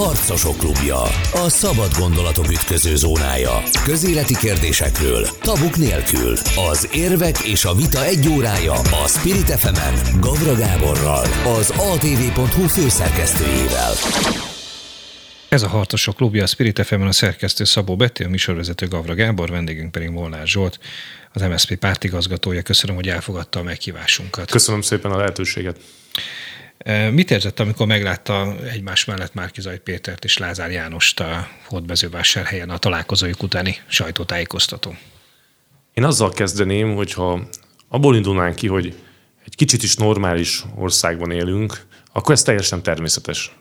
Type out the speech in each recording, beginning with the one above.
Harcosok klubja. A szabad gondolatok ütköző zónája. Közéleti kérdésekről, tabuk nélkül. Az érvek és a vita egy órája a Spirit fm Gavra Gáborral, az atv.hu főszerkesztőjével. Ez a Harcosok klubja, a Spirit fm a szerkesztő Szabó Betty, a műsorvezető Gavra Gábor, vendégünk pedig Molnár Zsolt, az MSZP pártigazgatója. Köszönöm, hogy elfogadta a meghívásunkat. Köszönöm szépen a lehetőséget. Mit érzett, amikor meglátta egymás mellett Márkizai Pétert és Lázár Jánost a Hódmezővásárhelyen a találkozójuk utáni sajtótájékoztató? Én azzal kezdeném, hogyha abból indulnánk ki, hogy egy kicsit is normális országban élünk, akkor ez teljesen természetes.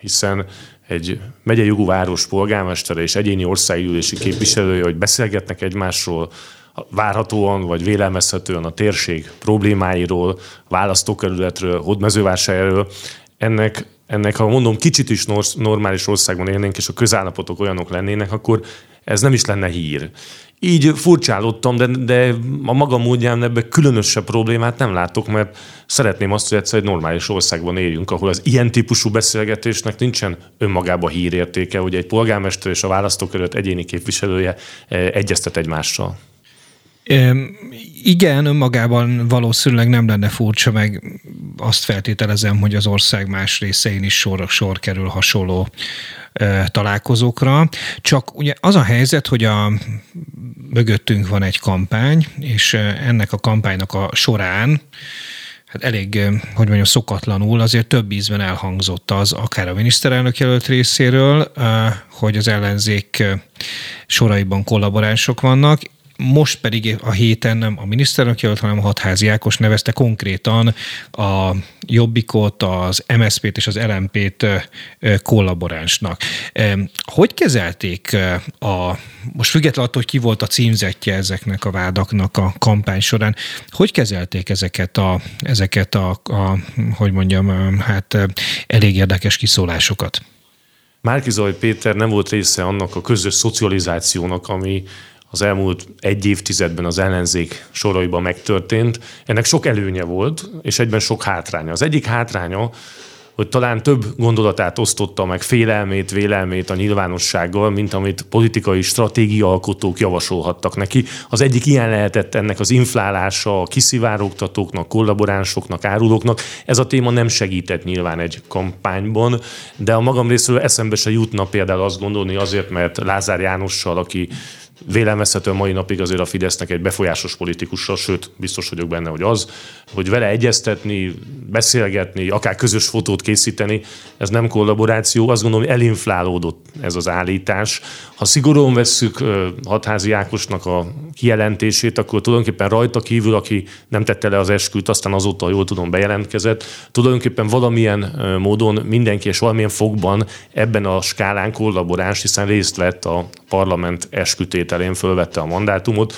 Hiszen egy megyei jogú város polgármestere és egyéni országgyűlési képviselője, hogy beszélgetnek egymásról, várhatóan vagy vélelmezhetően a térség problémáiról, választókerületről, hódmezővásárról, ennek, ennek, ha mondom, kicsit is normális országban élnénk, és a közállapotok olyanok lennének, akkor ez nem is lenne hír. Így furcsálódtam, de, de a maga módján ebbe különösebb problémát nem látok, mert szeretném azt, hogy egyszer egy normális országban éljünk, ahol az ilyen típusú beszélgetésnek nincsen önmagában hírértéke, hogy egy polgármester és a választókerület egyéni képviselője eh, egyeztet egymással. Igen, önmagában valószínűleg nem lenne furcsa, meg azt feltételezem, hogy az ország más részein is sor, sor kerül hasonló találkozókra. Csak ugye az a helyzet, hogy a mögöttünk van egy kampány, és ennek a kampánynak a során hát elég, hogy mondjam, szokatlanul azért több ízben elhangzott az, akár a miniszterelnök jelölt részéről, hogy az ellenzék soraiban kollaboránsok vannak, most pedig a héten nem a miniszterelnök jelölt, hanem a hatházi Ákos nevezte konkrétan a Jobbikot, az MSZP-t és az LMP-t kollaboránsnak. Hogy kezelték a, most függetlenül attól, hogy ki volt a címzetje ezeknek a vádaknak a kampány során, hogy kezelték ezeket a, ezeket a, a hogy mondjam, hát elég érdekes kiszólásokat? Márkizaj Péter nem volt része annak a közös szocializációnak, ami az elmúlt egy évtizedben az ellenzék soraiban megtörtént. Ennek sok előnye volt, és egyben sok hátránya. Az egyik hátránya, hogy talán több gondolatát osztotta meg, félelmét, vélelmét a nyilvánossággal, mint amit politikai stratégiaalkotók javasolhattak neki. Az egyik ilyen lehetett ennek az inflálása a kiszivárogtatóknak, kollaboránsoknak, árulóknak. Ez a téma nem segített nyilván egy kampányban, de a magam részéről eszembe se jutna például azt gondolni azért, mert Lázár Jánossal, aki vélelmezhető mai napig azért a Fidesznek egy befolyásos politikussal, sőt, biztos vagyok benne, hogy az, hogy vele egyeztetni, beszélgetni, akár közös fotót készíteni, ez nem kollaboráció. Azt gondolom, hogy elinflálódott ez az állítás. Ha szigorúan vesszük Hatházi Ákosnak a kijelentését, akkor tulajdonképpen rajta kívül, aki nem tette le az esküt, aztán azóta, jól tudom, bejelentkezett, tulajdonképpen valamilyen módon mindenki és valamilyen fogban ebben a skálán kollaboráns, hiszen részt vett a parlament eskütételén, fölvette a mandátumot,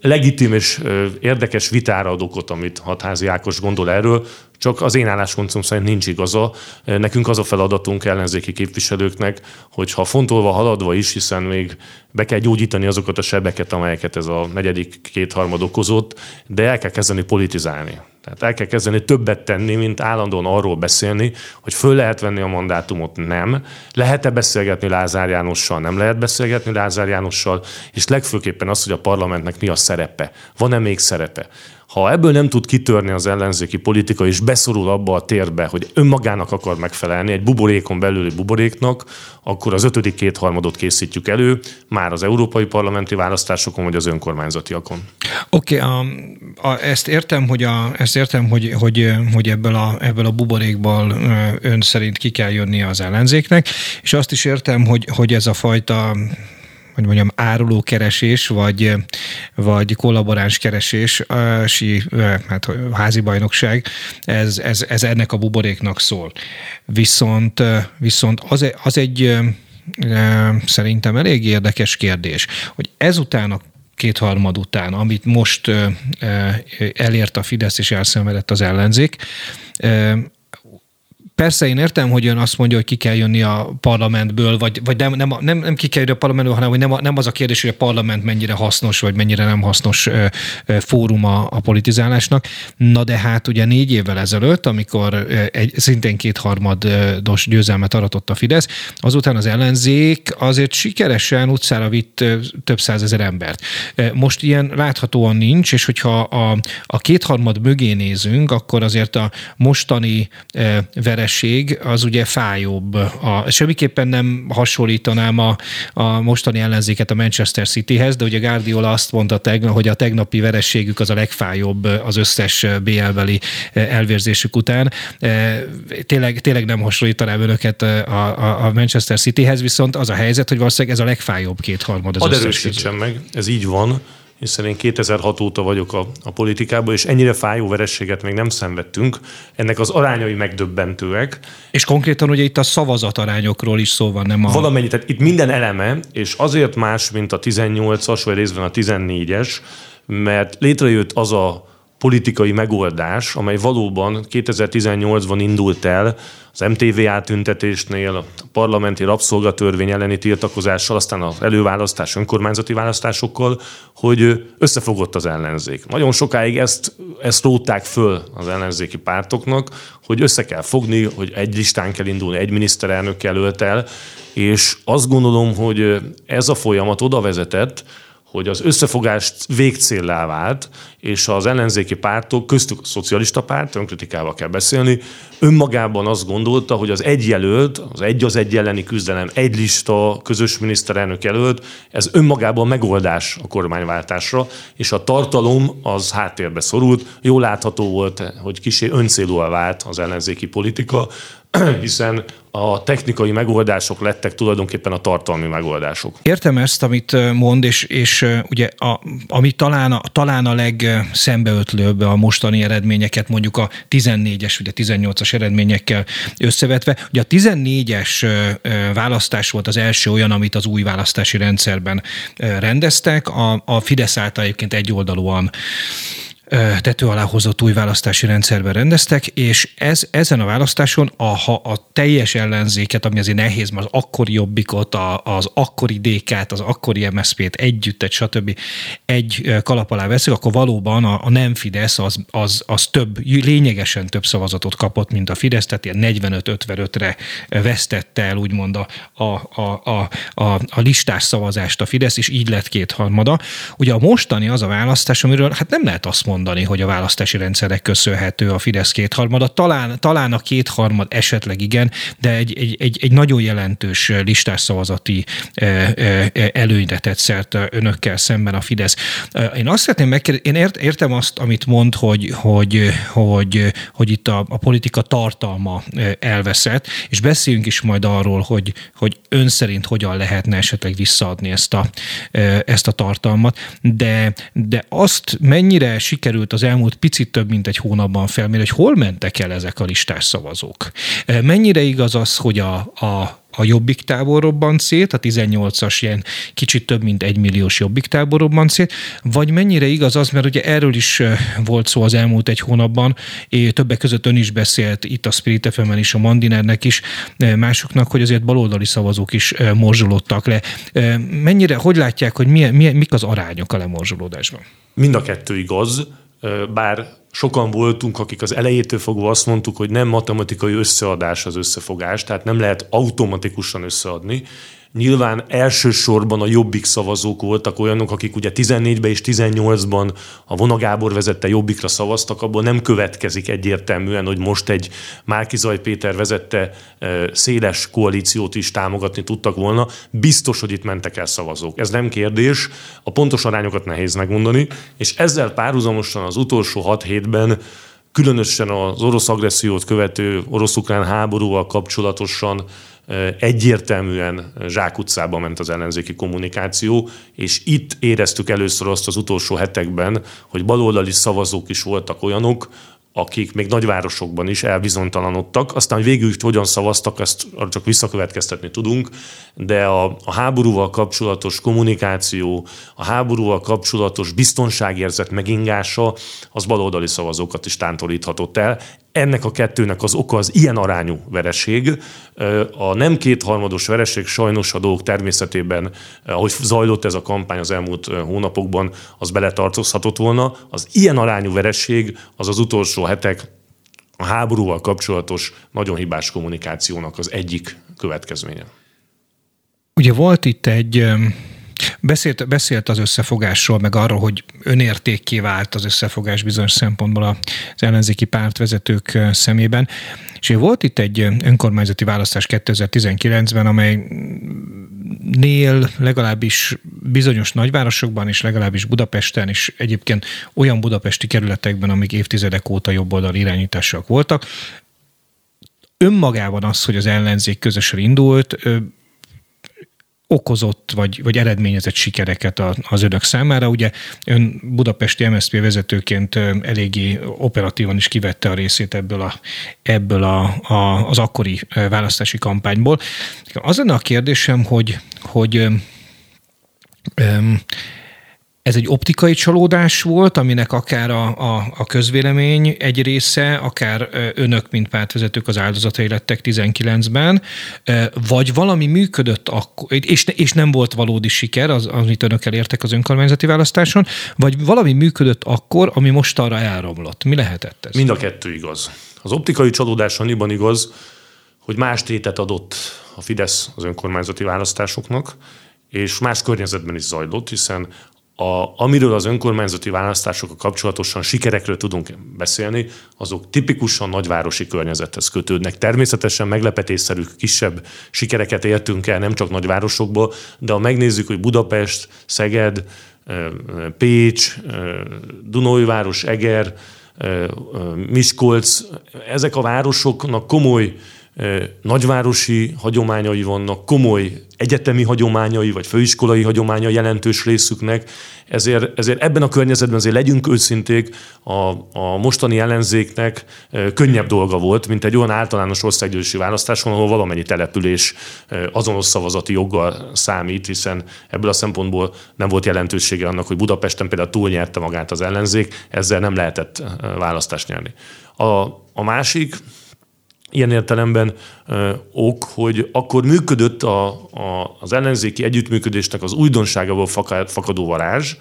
legitim és érdekes vitára ad okot, amit Hatházi Ákos gondol erről, csak az én álláspontom szerint nincs igaza. Nekünk az a feladatunk ellenzéki képviselőknek, hogy ha fontolva haladva is, hiszen még be kell gyógyítani azokat a sebeket, amelyeket ez a negyedik kétharmad okozott, de el kell kezdeni politizálni. Tehát el kell kezdeni többet tenni, mint állandóan arról beszélni, hogy föl lehet venni a mandátumot, nem. Lehet-e beszélgetni Lázár Jánossal, nem lehet beszélgetni Lázár Jánossal, és legfőképpen az, hogy a parlamentnek mi a szerepe. Van-e még szerepe? Ha ebből nem tud kitörni az ellenzéki politika, és beszorul abba a térbe, hogy önmagának akar megfelelni, egy buborékon belüli buboréknak, akkor az ötödik kétharmadot készítjük elő, már az európai parlamenti választásokon, vagy az önkormányzatiakon. Oké, okay, ezt értem, hogy, a, ezt értem, hogy, hogy, hogy ebből, a, ebből a buborékból ön szerint ki kell jönnie az ellenzéknek, és azt is értem, hogy, hogy ez a fajta hogy mondjam, árulókeresés, vagy, vagy kollaboráns keresés, hát házi bajnokság, ez, ez, ez ennek a buboréknak szól. Viszont, viszont az, az egy szerintem elég érdekes kérdés, hogy ezután a kétharmad után, amit most elért a Fidesz és elszenvedett az ellenzék, persze én értem, hogy ön azt mondja, hogy ki kell jönni a parlamentből, vagy, vagy nem, nem, nem, nem ki kell jönni a parlamentből, hanem hogy nem, nem az a kérdés, hogy a parlament mennyire hasznos, vagy mennyire nem hasznos ö, ö, fórum a, a politizálásnak. Na de hát ugye négy évvel ezelőtt, amikor egy szintén kétharmados győzelmet aratott a Fidesz, azután az ellenzék azért sikeresen utcára vitt több százezer embert. Most ilyen láthatóan nincs, és hogyha a, a kétharmad mögé nézünk, akkor azért a mostani vereség az ugye fájóbb. A, semmiképpen nem hasonlítanám a, a mostani ellenzéket a Manchester Cityhez, de ugye Guardiola azt mondta tegnap, hogy a tegnapi verességük az a legfájóbb az összes BL-beli elvérzésük után. Tényleg, tényleg nem hasonlítanám önöket a, a Manchester Cityhez, viszont az a helyzet, hogy valószínűleg ez a legfájóbb kétharmad az Hadd erősítsem meg, ez így van hiszen én 2006 óta vagyok a, a politikában, és ennyire fájó verességet még nem szenvedtünk. Ennek az arányai megdöbbentőek. És konkrétan ugye itt a szavazatarányokról is szó van, nem a... Valamennyi, tehát itt minden eleme, és azért más, mint a 18-as, vagy részben a 14-es, mert létrejött az a politikai megoldás, amely valóban 2018-ban indult el az MTV átüntetésnél, a parlamenti rabszolgatörvény elleni tiltakozással, aztán az előválasztás, önkormányzati választásokkal, hogy összefogott az ellenzék. Nagyon sokáig ezt, ezt rótták föl az ellenzéki pártoknak, hogy össze kell fogni, hogy egy listán kell indulni, egy miniszterelnök jelölt el, és azt gondolom, hogy ez a folyamat oda vezetett, hogy az összefogást végcéllá vált, és az ellenzéki pártok, köztük a szocialista párt, önkritikával kell beszélni, önmagában azt gondolta, hogy az egy jelölt, az egy az egy elleni küzdelem, egy lista, közös miniszterelnök jelölt, ez önmagában megoldás a kormányváltásra, és a tartalom az háttérbe szorult. Jól látható volt, hogy kisé öncélúan vált az ellenzéki politika, hiszen a technikai megoldások lettek tulajdonképpen a tartalmi megoldások. Értem ezt, amit mond, és, és ugye a, ami talán talán a legszembeötlőbb a mostani eredményeket, mondjuk a 14-es, ugye 18-as eredményekkel összevetve. Ugye a 14-es választás volt az első olyan, amit az új választási rendszerben rendeztek. A, a Fidesz által egyébként egyoldalúan tető alá hozott új választási rendszerben rendeztek, és ez, ezen a választáson a, ha a teljes ellenzéket, ami azért nehéz, mert az akkori jobbikot, a, az akkori DK-t, az akkori MSZP-t együtt, stb. egy kalap alá veszik, akkor valóban a, a nem Fidesz az, az, az több, lényegesen több szavazatot kapott, mint a Fidesz, tehát ilyen 45-55-re vesztette el úgymond a, a, a, a, a, a listás szavazást a Fidesz, és így lett kétharmada. Ugye a mostani az a választás, amiről hát nem lehet azt mondani, mondani, hogy a választási rendszerek köszönhető a Fidesz kétharmada. Talán, talán a kétharmad esetleg igen, de egy, egy, egy, egy nagyon jelentős listás szavazati előnyre tett szert önökkel szemben a Fidesz. Én azt szeretném megkérdezni, én ért, értem azt, amit mond, hogy, hogy, hogy, hogy itt a, a politika tartalma elveszett, és beszéljünk is majd arról, hogy, hogy ön szerint hogyan lehetne esetleg visszaadni ezt a, ezt a tartalmat, de, de azt mennyire sikerül sikerült az elmúlt picit több mint egy hónapban felmérni, hogy hol mentek el ezek a listás szavazók. Mennyire igaz az, hogy a, a a jobbik tábor robbant szét, a 18-as ilyen kicsit több mint egy milliós jobbik tábor robbant szét, vagy mennyire igaz az, mert ugye erről is volt szó az elmúlt egy hónapban, és többek között ön is beszélt itt a Spirit fm is, a Mandinernek is, másoknak, hogy azért baloldali szavazók is morzsolódtak le. Mennyire, hogy látják, hogy milyen, milyen, mik az arányok a lemorzsolódásban? Mind a kettő igaz, bár sokan voltunk, akik az elejétől fogva azt mondtuk, hogy nem matematikai összeadás az összefogás, tehát nem lehet automatikusan összeadni. Nyilván elsősorban a jobbik szavazók voltak olyanok, akik ugye 14-ben és 18-ban a Vonagábor vezette jobbikra szavaztak, abból nem következik egyértelműen, hogy most egy Márkizaj Péter vezette széles koalíciót is támogatni tudtak volna. Biztos, hogy itt mentek el szavazók. Ez nem kérdés. A pontos arányokat nehéz megmondani, és ezzel párhuzamosan az utolsó 6 hétben különösen az orosz agressziót követő orosz-ukrán háborúval kapcsolatosan egyértelműen zsákutcába ment az ellenzéki kommunikáció, és itt éreztük először azt az utolsó hetekben, hogy baloldali szavazók is voltak olyanok, akik még nagyvárosokban is elbizonytalanodtak. Aztán végül hogyan szavaztak, ezt csak visszakövetkeztetni tudunk, de a, a háborúval kapcsolatos kommunikáció, a háborúval kapcsolatos biztonságérzet megingása az baloldali szavazókat is tántoríthatott el. Ennek a kettőnek az oka az ilyen arányú vereség. A nem kétharmados vereség sajnos a dolgok természetében, ahogy zajlott ez a kampány az elmúlt hónapokban, az beletartozhatott volna. Az ilyen arányú vereség az az utolsó hetek a háborúval kapcsolatos nagyon hibás kommunikációnak az egyik következménye. Ugye volt itt egy Beszélt, beszélt az összefogásról, meg arról, hogy önértékké vált az összefogás bizonyos szempontból az ellenzéki pártvezetők szemében. És volt itt egy önkormányzati választás 2019-ben, amely nél legalábbis bizonyos nagyvárosokban, és legalábbis Budapesten, és egyébként olyan budapesti kerületekben, amik évtizedek óta jobboldal irányítások voltak, önmagában az, hogy az ellenzék közösen indult, okozott vagy, vagy eredményezett sikereket az önök számára. Ugye ön budapesti MSZP vezetőként eléggé operatívan is kivette a részét ebből, a, ebből a, a, az akkori választási kampányból. Az lenne a kérdésem, hogy, hogy um, ez egy optikai csalódás volt, aminek akár a, a, a közvélemény egy része, akár önök, mint pártvezetők az áldozatai lettek 19-ben, vagy valami működött akkor, és, és nem volt valódi siker, az, amit önök elértek az önkormányzati választáson, vagy valami működött akkor, ami most arra elromlott. Mi lehetett ez? Mind a kettő igaz. Az optikai csalódás annyiban igaz, hogy más tétet adott a Fidesz az önkormányzati választásoknak, és más környezetben is zajlott, hiszen a, amiről az önkormányzati választásokkal kapcsolatosan sikerekről tudunk beszélni, azok tipikusan nagyvárosi környezethez kötődnek. Természetesen meglepetésszerű kisebb sikereket értünk el, nem csak nagyvárosokból, de ha megnézzük, hogy Budapest, Szeged, Pécs, Dunajváros, Eger, Miskolc, ezek a városoknak komoly nagyvárosi hagyományai vannak, komoly egyetemi hagyományai, vagy főiskolai hagyománya jelentős részüknek, ezért, ezért ebben a környezetben azért legyünk őszinték, a, a mostani ellenzéknek könnyebb dolga volt, mint egy olyan általános országgyűlési választáson, ahol valamennyi település azonos szavazati joggal számít, hiszen ebből a szempontból nem volt jelentősége annak, hogy Budapesten például túlnyerte magát az ellenzék, ezzel nem lehetett választást nyerni. A, a másik, ilyen értelemben ok, hogy akkor működött a, a, az ellenzéki együttműködésnek az újdonságából fakadó varázs,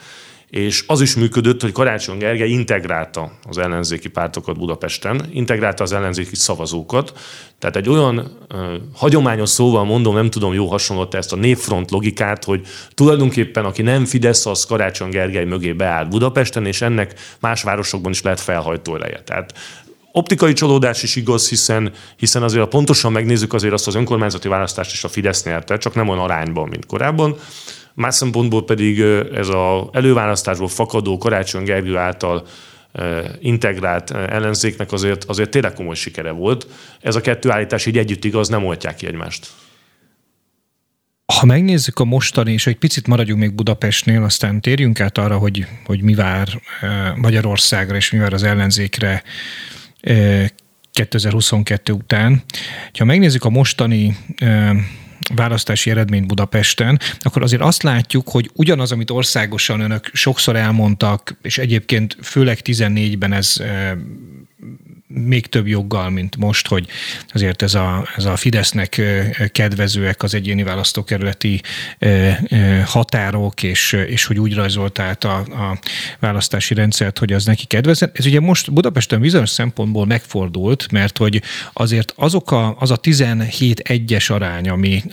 és az is működött, hogy Karácsony Gergely integrálta az ellenzéki pártokat Budapesten, integrálta az ellenzéki szavazókat. Tehát egy olyan ö, hagyományos szóval mondom, nem tudom, jó hasonlott ezt a népfront logikát, hogy tulajdonképpen aki nem Fidesz, az Karácsony Gergely mögé beáll Budapesten, és ennek más városokban is lehet felhajtó eleje. Tehát Optikai csalódás is igaz, hiszen, hiszen azért ha pontosan megnézzük, azért azt az önkormányzati választást is a Fidesz nyerte, csak nem olyan arányban, mint korábban. Más szempontból pedig ez az előválasztásból fakadó Karácsony Gergő által integrált ellenzéknek azért, azért tényleg komoly sikere volt. Ez a kettő állítás így együtt igaz, nem oltják ki egymást. Ha megnézzük a mostani, és egy picit maradjunk még Budapestnél, aztán térjünk át arra, hogy, hogy mi vár Magyarországra és mi vár az ellenzékre 2022 után. Ha megnézzük a mostani választási eredményt Budapesten, akkor azért azt látjuk, hogy ugyanaz, amit országosan önök sokszor elmondtak, és egyébként főleg 14-ben ez még több joggal, mint most, hogy azért ez a, ez a Fidesznek kedvezőek az egyéni választókerületi határok, és, és hogy úgy rajzolt át a, a választási rendszert, hogy az neki kedvezzen. Ez ugye most Budapesten bizonyos szempontból megfordult, mert hogy azért azok a, az a 17 egyes arány, ami,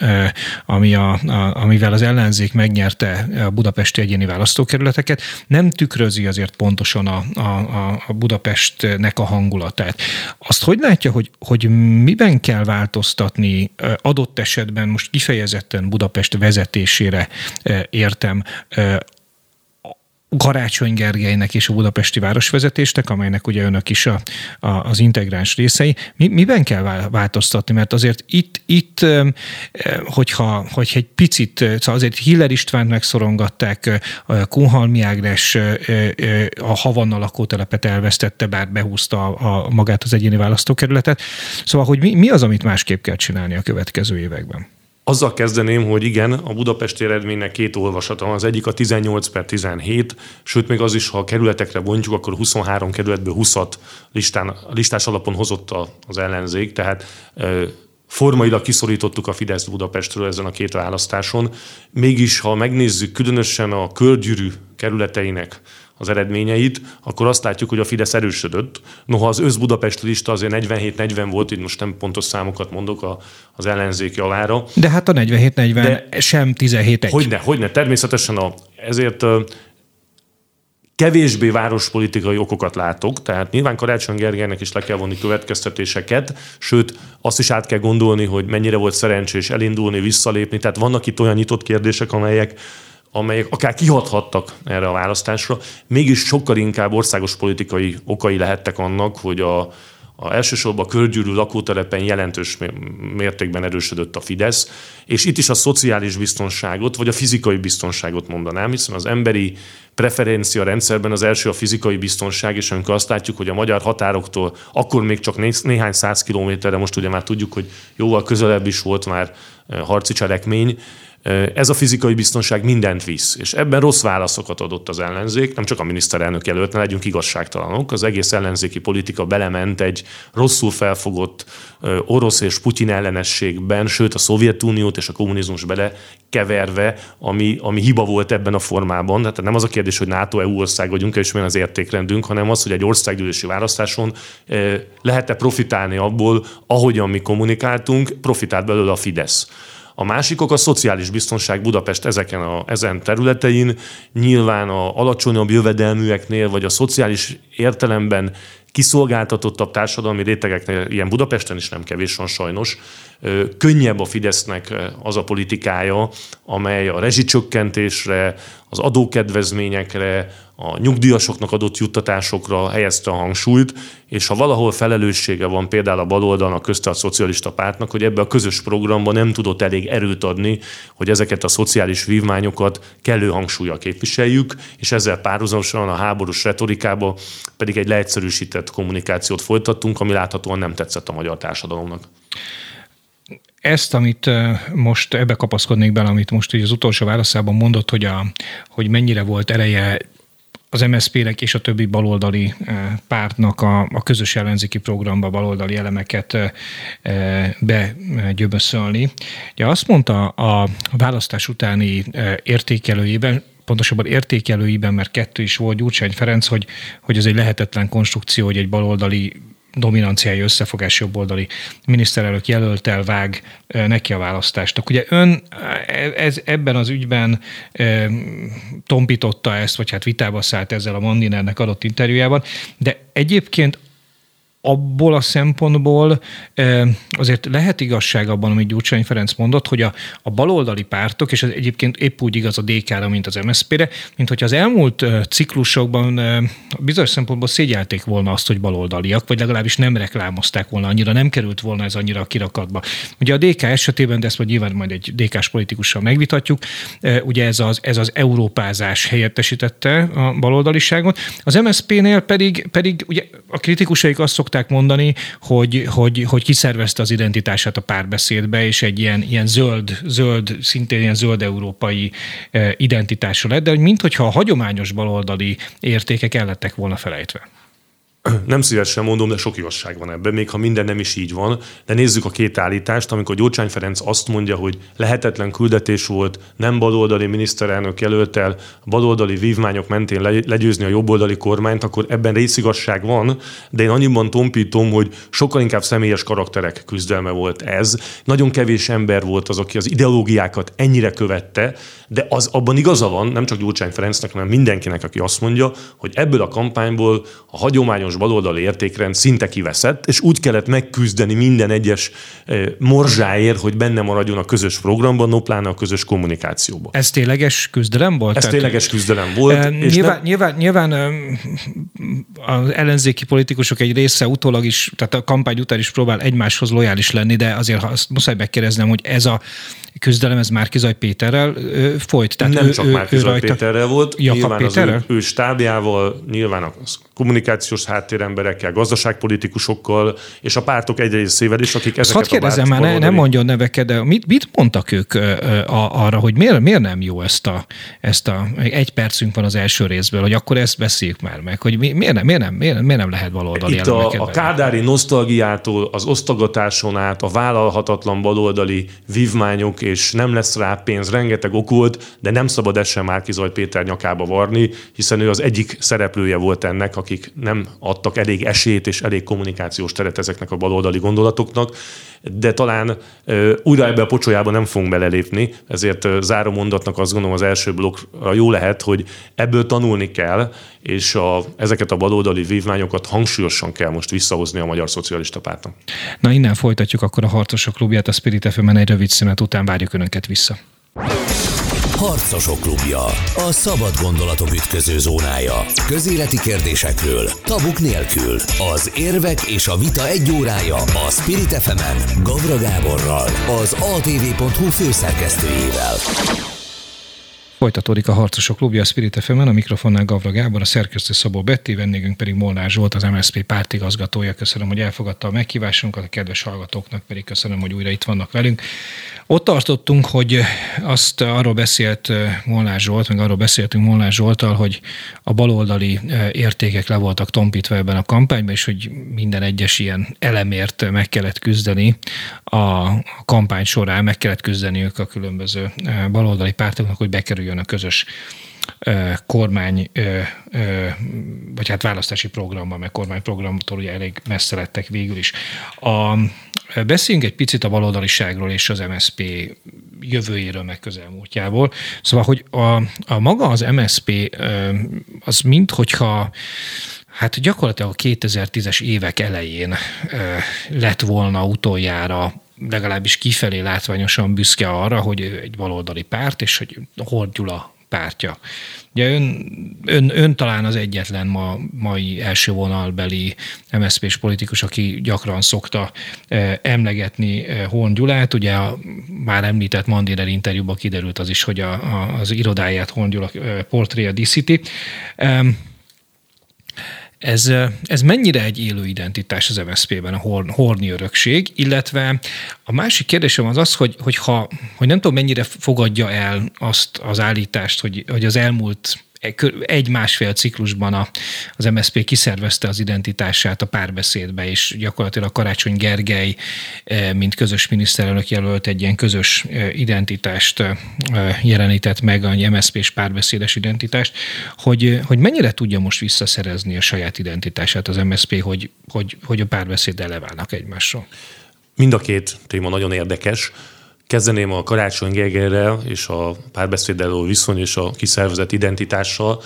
ami a, a, amivel az ellenzék megnyerte a budapesti egyéni választókerületeket, nem tükrözi azért pontosan a, a, a Budapestnek a hangulatát tehát azt hogy látja, hogy, hogy miben kell változtatni adott esetben most kifejezetten Budapest vezetésére értem Karácsony Gergelynek és a budapesti városvezetésnek, amelynek ugye önök is a, a, az integráns részei. Mi, miben kell változtatni? Mert azért itt, itt hogyha, hogyha egy picit, szóval azért Hiller Istvánt megszorongatták, Kunhalmi Ágnes a Havanna lakótelepet elvesztette, bár behúzta a, a magát az egyéni választókerületet. Szóval, hogy mi, mi az, amit másképp kell csinálni a következő években? Azzal kezdeném, hogy igen, a budapesti eredménynek két olvasata van. Az egyik a 18 per 17, sőt még az is, ha a kerületekre bontjuk, akkor 23 kerületből 20-at listán, listás alapon hozott az ellenzék, tehát formailag kiszorítottuk a Fidesz Budapestről ezen a két választáson. Mégis, ha megnézzük különösen a körgyűrű kerületeinek az eredményeit, akkor azt látjuk, hogy a Fidesz erősödött. Noha az össz-Budapest lista azért 47-40 volt, itt most nem pontos számokat mondok a, az ellenzéki alára. De hát a 47-40 sem 17-1. Hogyne, hogyne. Természetesen a, ezért kevésbé várospolitikai okokat látok, tehát nyilván Karácsony Gergelynek is le kell vonni következtetéseket, sőt azt is át kell gondolni, hogy mennyire volt szerencsés elindulni, visszalépni, tehát vannak itt olyan nyitott kérdések, amelyek amelyek akár kihathattak erre a választásra, mégis sokkal inkább országos politikai okai lehettek annak, hogy a, a elsősorban a körgyűrű lakótelepen jelentős mértékben erősödött a Fidesz, és itt is a szociális biztonságot, vagy a fizikai biztonságot mondanám, hiszen az emberi preferencia rendszerben az első a fizikai biztonság, és amikor azt látjuk, hogy a magyar határoktól akkor még csak né- néhány száz kilométerre, most ugye már tudjuk, hogy jóval közelebb is volt már eh, harci cselekmény, ez a fizikai biztonság mindent visz, és ebben rossz válaszokat adott az ellenzék, nem csak a miniszterelnök előtt, ne legyünk igazságtalanok, az egész ellenzéki politika belement egy rosszul felfogott orosz és Putyin ellenességben, sőt a Szovjetuniót és a kommunizmus bele keverve, ami, ami hiba volt ebben a formában. Tehát nem az a kérdés, hogy NATO-EU ország vagyunk, és milyen az értékrendünk, hanem az, hogy egy országgyűlési választáson lehet-e profitálni abból, ahogyan mi kommunikáltunk, profitált belőle a Fidesz. A másikok a szociális biztonság Budapest ezeken a, ezen területein, nyilván a alacsonyabb jövedelműeknél, vagy a szociális értelemben kiszolgáltatottabb társadalmi rétegeknél, ilyen Budapesten is nem kevés van sajnos, könnyebb a Fidesznek az a politikája, amely a rezsicsökkentésre, az adókedvezményekre, a nyugdíjasoknak adott juttatásokra helyezte a hangsúlyt, és ha valahol felelőssége van például a baloldalnak, közte a szocialista pártnak, hogy ebbe a közös programban nem tudott elég erőt adni, hogy ezeket a szociális vívmányokat kellő hangsúlyjal képviseljük, és ezzel párhuzamosan a háborús retorikába pedig egy leegyszerűsített kommunikációt folytattunk, ami láthatóan nem tetszett a magyar társadalomnak. Ezt, amit most ebbe kapaszkodnék bele, amit most így az utolsó válaszában mondott, hogy, a, hogy mennyire volt ereje az MSZP-nek és a többi baloldali pártnak a, a közös ellenzéki programba baloldali elemeket begyöböszölni. Ugye azt mondta a választás utáni értékelőjében, pontosabban értékelőiben, mert kettő is volt Gyurcsány Ferenc, hogy, hogy ez egy lehetetlen konstrukció, hogy egy baloldali dominanciái összefogás jobboldali miniszterelnök jelöltel vág neki a választást. Ugye ön ez, ebben az ügyben e, tompította ezt, vagy hát vitába szállt ezzel a Mandinernek adott interjújában, de egyébként abból a szempontból azért lehet igazság abban, amit Gyurcsány Ferenc mondott, hogy a, a baloldali pártok, és ez egyébként épp úgy igaz a DK-ra, mint az MSZP-re, mint hogyha az elmúlt ciklusokban bizonyos szempontból szégyelték volna azt, hogy baloldaliak, vagy legalábbis nem reklámozták volna annyira, nem került volna ez annyira a kirakatba. Ugye a DK esetében, de ezt majd nyilván majd egy DK-s politikussal megvitatjuk, ugye ez az, ez az európázás helyettesítette a baloldaliságot. Az MSZP-nél pedig, pedig ugye a kritikusaik azt szokták szokták mondani, hogy, hogy, hogy kiszervezte az identitását a párbeszédbe, és egy ilyen, ilyen zöld, zöld, szintén ilyen zöld európai e, identitásra lett, de hogy minthogyha a hagyományos baloldali értékek el lettek volna felejtve. Nem szívesen mondom, de sok igazság van ebben, még ha minden nem is így van. De nézzük a két állítást, amikor Gyurcsány Ferenc azt mondja, hogy lehetetlen küldetés volt nem baloldali miniszterelnök jelöltel baloldali vívmányok mentén legyőzni a jobboldali kormányt, akkor ebben részigasság van, de én annyiban tompítom, hogy sokkal inkább személyes karakterek küzdelme volt ez. Nagyon kevés ember volt az, aki az ideológiákat ennyire követte, de az abban igaza van, nem csak Gyurcsány Ferencnek, hanem mindenkinek, aki azt mondja, hogy ebből a kampányból a hagyományos baloldali értékrend szinte kiveszett, és úgy kellett megküzdeni minden egyes eh, morzsáért, hogy benne maradjon a közös programban, no pláne a közös kommunikációban. Ez tényleges küzdelem volt? Ez Tehát, tényleges küzdelem volt. E, és nyilván, nem... nyilván, nyilván az ellenzéki politikusok egy része utólag is, tehát a kampány után is próbál egymáshoz lojális lenni, de azért ha azt muszáj megkérdeznem, hogy ez a küzdelem ez Márkizaj Péterrel ö, folyt. Tehát nem ő, csak Márkizaj rajta... Péterrel volt, Jakab nyilván Péterrel? az ő, ő stábjával, nyilván a kommunikációs háttéremberekkel, gazdaságpolitikusokkal, és a pártok egy részével is, akik ezeket Hadd kérdezem már, ne, nem mondjon neveket, de mit, mit mondtak ők a, arra, hogy miért, miért nem jó ezt a, ezt a, egy percünk van az első részből, hogy akkor ezt beszéljük már meg, hogy mi, miért, nem, miért, nem, miért, miért nem lehet baloldali Itt a, a kádári nosztalgiától, az osztogatáson át, a vállalhatatlan baloldali vívmányok, és nem lesz rá pénz, rengeteg ok volt, de nem szabad ezt sem Márki Zaj Péter nyakába varni, hiszen ő az egyik szereplője volt ennek, akik nem adtak elég esélyt és elég kommunikációs teret ezeknek a baloldali gondolatoknak, de talán uh, újra ebbe a pocsolyába nem fogunk belelépni, ezért uh, záró mondatnak azt gondolom az első blokkra jó lehet, hogy ebből tanulni kell, és a, ezeket a baloldali vívmányokat hangsúlyosan kell most visszahozni a Magyar Szocialista Pártnak. Na innen folytatjuk akkor a Harcosok Klubját, a Spirit fm egy rövid szünet után várjuk Önöket vissza. Harcosok klubja. A szabad gondolatok ütköző zónája. Közéleti kérdésekről, tabuk nélkül. Az érvek és a vita egy órája a Spirit fm Gavra Gáborral, az atv.hu főszerkesztőjével. Folytatódik a Harcosok Klubja a Spirit fm a mikrofonnál Gavra Gábor, a szerkesztő Szabó Betti, vendégünk pedig Molnár Zsolt, az MSZP pártigazgatója. Köszönöm, hogy elfogadta a meghívásunkat, a kedves hallgatóknak pedig köszönöm, hogy újra itt vannak velünk. Ott tartottunk, hogy azt arról beszélt eh, Molnár Zsolt, meg arról beszéltünk Molnár Zsoltal, hogy a baloldali eh, értékek le voltak tompítva ebben a kampányban, és hogy minden egyes ilyen elemért meg kellett küzdeni a kampány során, meg kellett küzdeniük a különböző eh, baloldali pártoknak, hogy bekerüljön a közös kormány, vagy hát választási programban, mert kormányprogramtól ugye elég messze lettek végül is. A, beszéljünk egy picit a baloldaliságról és az MSP jövőjéről, meg közelmúltjából. Szóval, hogy a, a maga az MSP az mint hogyha Hát gyakorlatilag a 2010-es évek elején lett volna utoljára legalábbis kifelé látványosan büszke arra, hogy egy baloldali párt, és hogy Hordjula pártja. Ugye ön, ön, ön talán az egyetlen ma, mai első vonalbeli MSZP-s politikus, aki gyakran szokta eh, emlegetni eh, Horn Gyulát. Ugye a már említett Mandiner interjúban kiderült az is, hogy a, a, az irodáját Horn Gyula eh, portréja díszíti. Eh, ez, ez mennyire egy élő identitás az MSZP-ben, a horn, horni örökség, illetve a másik kérdésem az az, hogy, hogy, ha, hogy nem tudom mennyire fogadja el azt az állítást, hogy, hogy az elmúlt egy-másfél ciklusban a, az MSZP kiszervezte az identitását a párbeszédbe, és gyakorlatilag Karácsony Gergely, eh, mint közös miniszterelnök jelölt egy ilyen közös eh, identitást eh, jelenített meg, a MSZP-s párbeszédes identitást, hogy, hogy mennyire tudja most visszaszerezni a saját identitását az MSZP, hogy, hogy, hogy a párbeszéd eleválnak egymásról? Mind a két téma nagyon érdekes. Kezdeném a Karácsony Gergelyre és a párbeszéddel viszony és a kiszervezett identitással.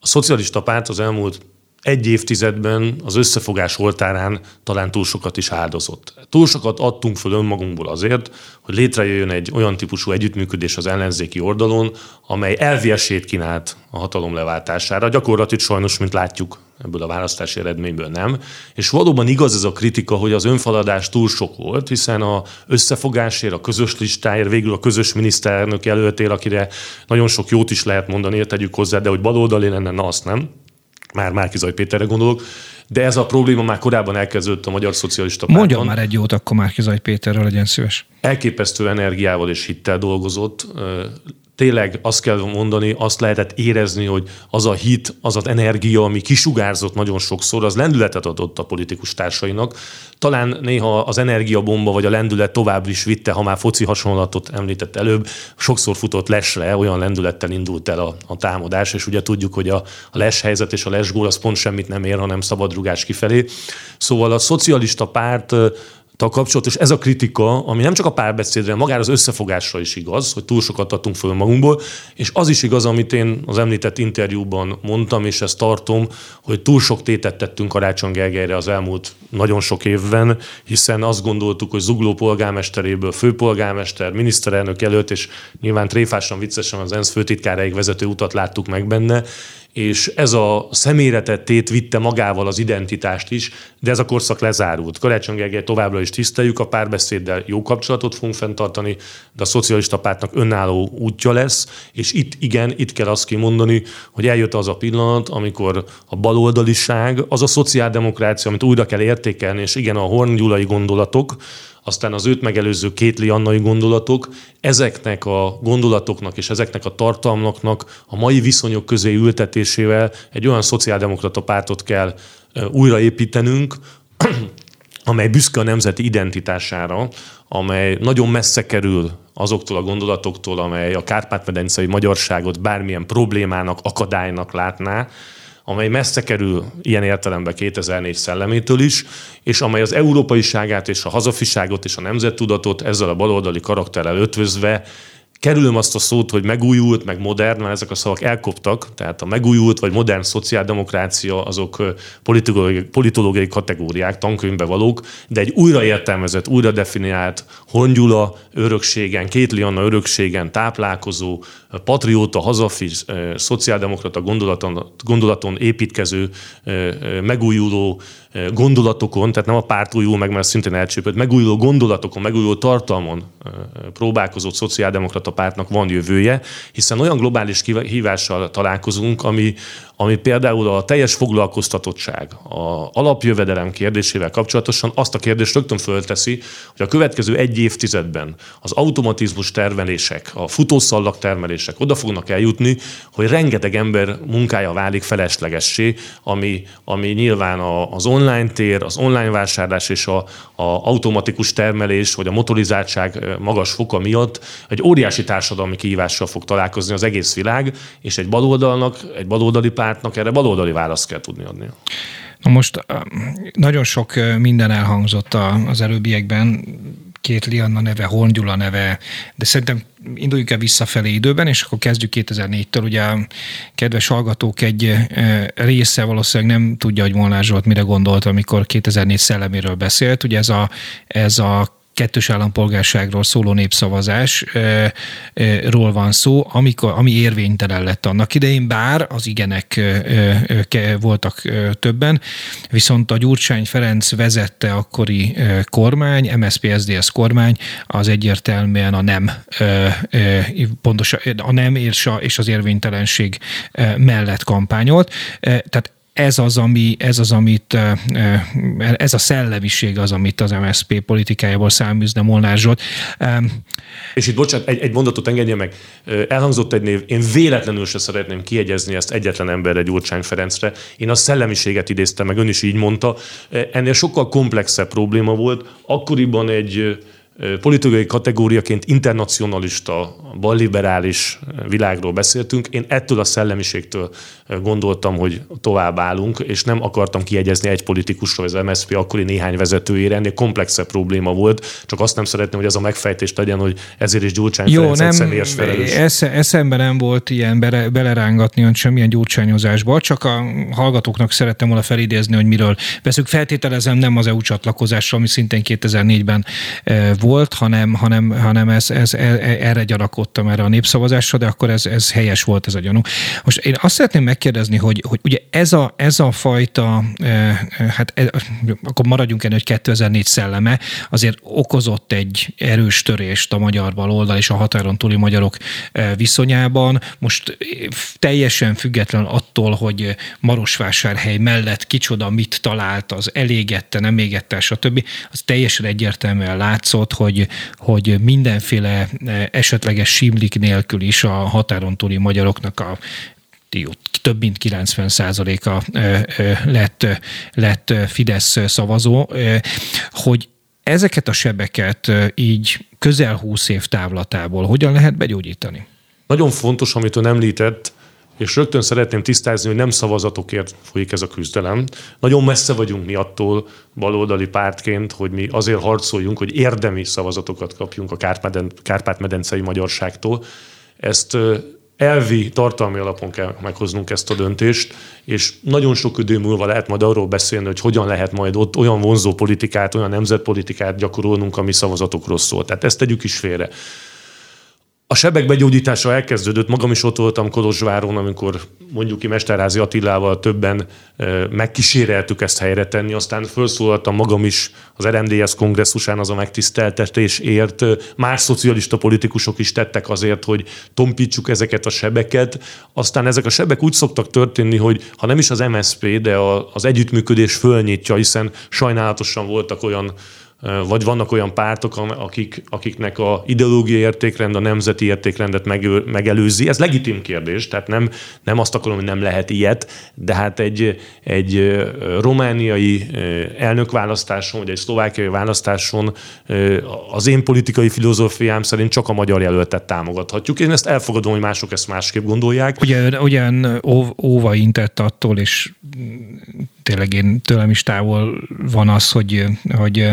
A szocialista párt az elmúlt egy évtizedben az összefogás oltárán talán túl sokat is áldozott. Túl sokat adtunk föl önmagunkból azért, hogy létrejöjjön egy olyan típusú együttműködés az ellenzéki oldalon, amely elvi esélyt kínált a hatalom leváltására. Gyakorlatilag sajnos, mint látjuk, ebből a választási eredményből nem. És valóban igaz ez a kritika, hogy az önfaladás túl sok volt, hiszen a összefogásért, a közös listáért, végül a közös miniszterelnök jelöltél, akire nagyon sok jót is lehet mondani, tegyük hozzá, de hogy baloldali lenne, na azt nem már Márkizaj Péterre gondolok, de ez a probléma már korábban elkezdődött a Magyar Szocialista Pártban. Mondjon már egy jót akkor Márkizaj Péterről, legyen szíves. Elképesztő energiával és hittel dolgozott, tényleg azt kell mondani, azt lehetett érezni, hogy az a hit, az az energia, ami kisugárzott nagyon sokszor, az lendületet adott a politikus társainak. Talán néha az energiabomba vagy a lendület tovább is vitte, ha már foci hasonlatot említett előbb, sokszor futott lesre, olyan lendülettel indult el a, a támadás, és ugye tudjuk, hogy a, a les helyzet és a lesgól az pont semmit nem ér, hanem szabadrugás kifelé. Szóval a szocialista párt kapcsolatos ez a kritika, ami nem csak a párbeszédre, magára az összefogásra is igaz, hogy túl sokat adtunk föl magunkból, és az is igaz, amit én az említett interjúban mondtam, és ezt tartom, hogy túl sok tétet tettünk Karácsony Gergelyre az elmúlt nagyon sok évben, hiszen azt gondoltuk, hogy Zugló polgármesteréből főpolgármester, miniszterelnök előtt, és nyilván tréfásan, viccesen az ENSZ főtitkáráig vezető utat láttuk meg benne, és ez a személyretet tét vitte magával az identitást is, de ez a korszak lezárult. Karácsony Gergely továbbra is tiszteljük a párbeszéddel, jó kapcsolatot fogunk fenntartani, de a szocialista pártnak önálló útja lesz, és itt igen, itt kell azt kimondani, hogy eljött az a pillanat, amikor a baloldaliság, az a szociáldemokrácia, amit újra kell értékelni, és igen, a horngyulai gondolatok, aztán az őt megelőző kétli annai gondolatok, ezeknek a gondolatoknak és ezeknek a tartalmaknak a mai viszonyok közé ültetésével egy olyan szociáldemokrata pártot kell újraépítenünk, amely büszke a nemzeti identitására, amely nagyon messze kerül azoktól a gondolatoktól, amely a kárpát-medencei magyarságot bármilyen problémának, akadálynak látná, amely messze kerül ilyen értelemben 2004 szellemétől is, és amely az európaiságát és a hazafiságot és a nemzettudatot ezzel a baloldali karakterrel ötvözve kerülöm azt a szót, hogy megújult, meg modern, mert ezek a szavak elkoptak, tehát a megújult vagy modern szociáldemokrácia azok politológiai, politológiai kategóriák, tankönyvbe valók, de egy újraértelmezett, újra definiált Hongyula örökségen, Kétli Anna örökségen táplálkozó, patrióta, hazafi, szociáldemokrata gondolaton, gondolaton építkező, megújuló gondolatokon, tehát nem a párt újul meg, mert szintén elcsépült, megújuló gondolatokon, megújuló tartalmon próbálkozott szociáldemokrata pártnak van jövője, hiszen olyan globális hívással találkozunk, ami, ami például a teljes foglalkoztatottság, a alapjövedelem kérdésével kapcsolatosan azt a kérdést rögtön fölteszi, hogy a következő egy évtizedben az automatizmus termelések, a futószallag termelések oda fognak eljutni, hogy rengeteg ember munkája válik feleslegessé, ami, ami nyilván az online tér, az online vásárlás és a, a automatikus termelés, vagy a motorizáltság magas foka miatt egy óriási társadalmi kihívással fog találkozni az egész világ, és egy baloldalnak, egy baloldali pár pártnak erre baloldali választ kell tudni adni. Na most nagyon sok minden elhangzott az előbbiekben, két Lianna neve, Horn neve, de szerintem induljunk el visszafelé időben, és akkor kezdjük 2004-től. Ugye kedves hallgatók egy része valószínűleg nem tudja, hogy Molnár Zsolt mire gondolt, amikor 2004 szelleméről beszélt. Ugye ez a, ez a kettős állampolgárságról szóló népszavazásról van szó, amikor, ami érvénytelen lett annak idején, bár az igenek voltak többen, viszont a Gyurcsány Ferenc vezette akkori kormány, MSZP-SZDSZ kormány, az egyértelműen a nem, pontosan a nem és az érvénytelenség mellett kampányolt. Tehát ez az, ami, ez az, amit, ez a szellemiség az, amit az MSZP politikájából száműzne Molnár Zsolt. És itt bocsánat, egy, egy mondatot engedje meg. Elhangzott egy név, én véletlenül se szeretném kiegyezni ezt egyetlen emberre, Gyurcsány Ferencre. Én a szellemiséget idéztem meg, ön is így mondta. Ennél sokkal komplexebb probléma volt. Akkoriban egy politikai kategóriaként internacionalista, balliberális világról beszéltünk. Én ettől a szellemiségtől gondoltam, hogy tovább állunk, és nem akartam kiegyezni egy politikusról, az MSZP akkori néhány vezetőjére, ennél komplexebb probléma volt, csak azt nem szeretném, hogy ez a megfejtés legyen, hogy ezért is Gyurcsány Jó, Ferenc nem, személyes felelős. Esze, eszembe nem volt ilyen bele, belerángatni ön semmilyen gyurcsányozásba, csak a hallgatóknak szerettem volna felidézni, hogy miről veszük. Feltételezem nem az EU csatlakozásra, ami szintén 2004-ben volt, hanem, hanem, hanem ez, ez, e, erre gyanakodtam erre a népszavazásra, de akkor ez, ez helyes volt ez a gyanú. Most én azt szeretném megkérdezni, hogy, hogy ugye ez a, ez a fajta, hát ez, akkor maradjunk ennél, hogy 2004 szelleme azért okozott egy erős törést a magyar baloldal és a határon túli magyarok viszonyában. Most teljesen független attól, hogy Marosvásárhely mellett kicsoda mit talált, az elégette, nem égette, stb. Az teljesen egyértelműen látszott, hogy, hogy mindenféle eh, esetleges simlik nélkül is a határon túli magyaroknak a több mint 90 százaléka lett, lett Fidesz szavazó, hogy ezeket a sebeket így közel 20 év távlatából hogyan lehet begyógyítani? Nagyon fontos, amit ön említett, és rögtön szeretném tisztázni, hogy nem szavazatokért folyik ez a küzdelem. Nagyon messze vagyunk mi attól baloldali pártként, hogy mi azért harcoljunk, hogy érdemi szavazatokat kapjunk a Kárpát-medencei magyarságtól. Ezt elvi, tartalmi alapon kell meghoznunk ezt a döntést, és nagyon sok idő múlva lehet majd arról beszélni, hogy hogyan lehet majd ott olyan vonzó politikát, olyan nemzetpolitikát gyakorolnunk, ami szavazatokról szól. Tehát ezt tegyük is félre. A sebek begyógyítása elkezdődött, magam is ott voltam Kolozsváron, amikor mondjuk ki Mesterházi Attilával többen megkíséreltük ezt helyre tenni, aztán felszólaltam magam is az RMDS kongresszusán az a megtiszteltetésért. Más szocialista politikusok is tettek azért, hogy tompítsuk ezeket a sebeket. Aztán ezek a sebek úgy szoktak történni, hogy ha nem is az MSP, de az együttműködés fölnyitja, hiszen sajnálatosan voltak olyan vagy vannak olyan pártok, akik, akiknek a ideológiai értékrend a nemzeti értékrendet megelőzi. Ez legitim kérdés, tehát nem, nem azt akarom, hogy nem lehet ilyet, de hát egy, egy romániai elnökválasztáson, vagy egy szlovákiai választáson az én politikai filozófiám szerint csak a magyar jelöltet támogathatjuk. Én ezt elfogadom, hogy mások ezt másképp gondolják. Ugye, ugyan óva intett attól, és tényleg én tőlem is távol van az, hogy, hogy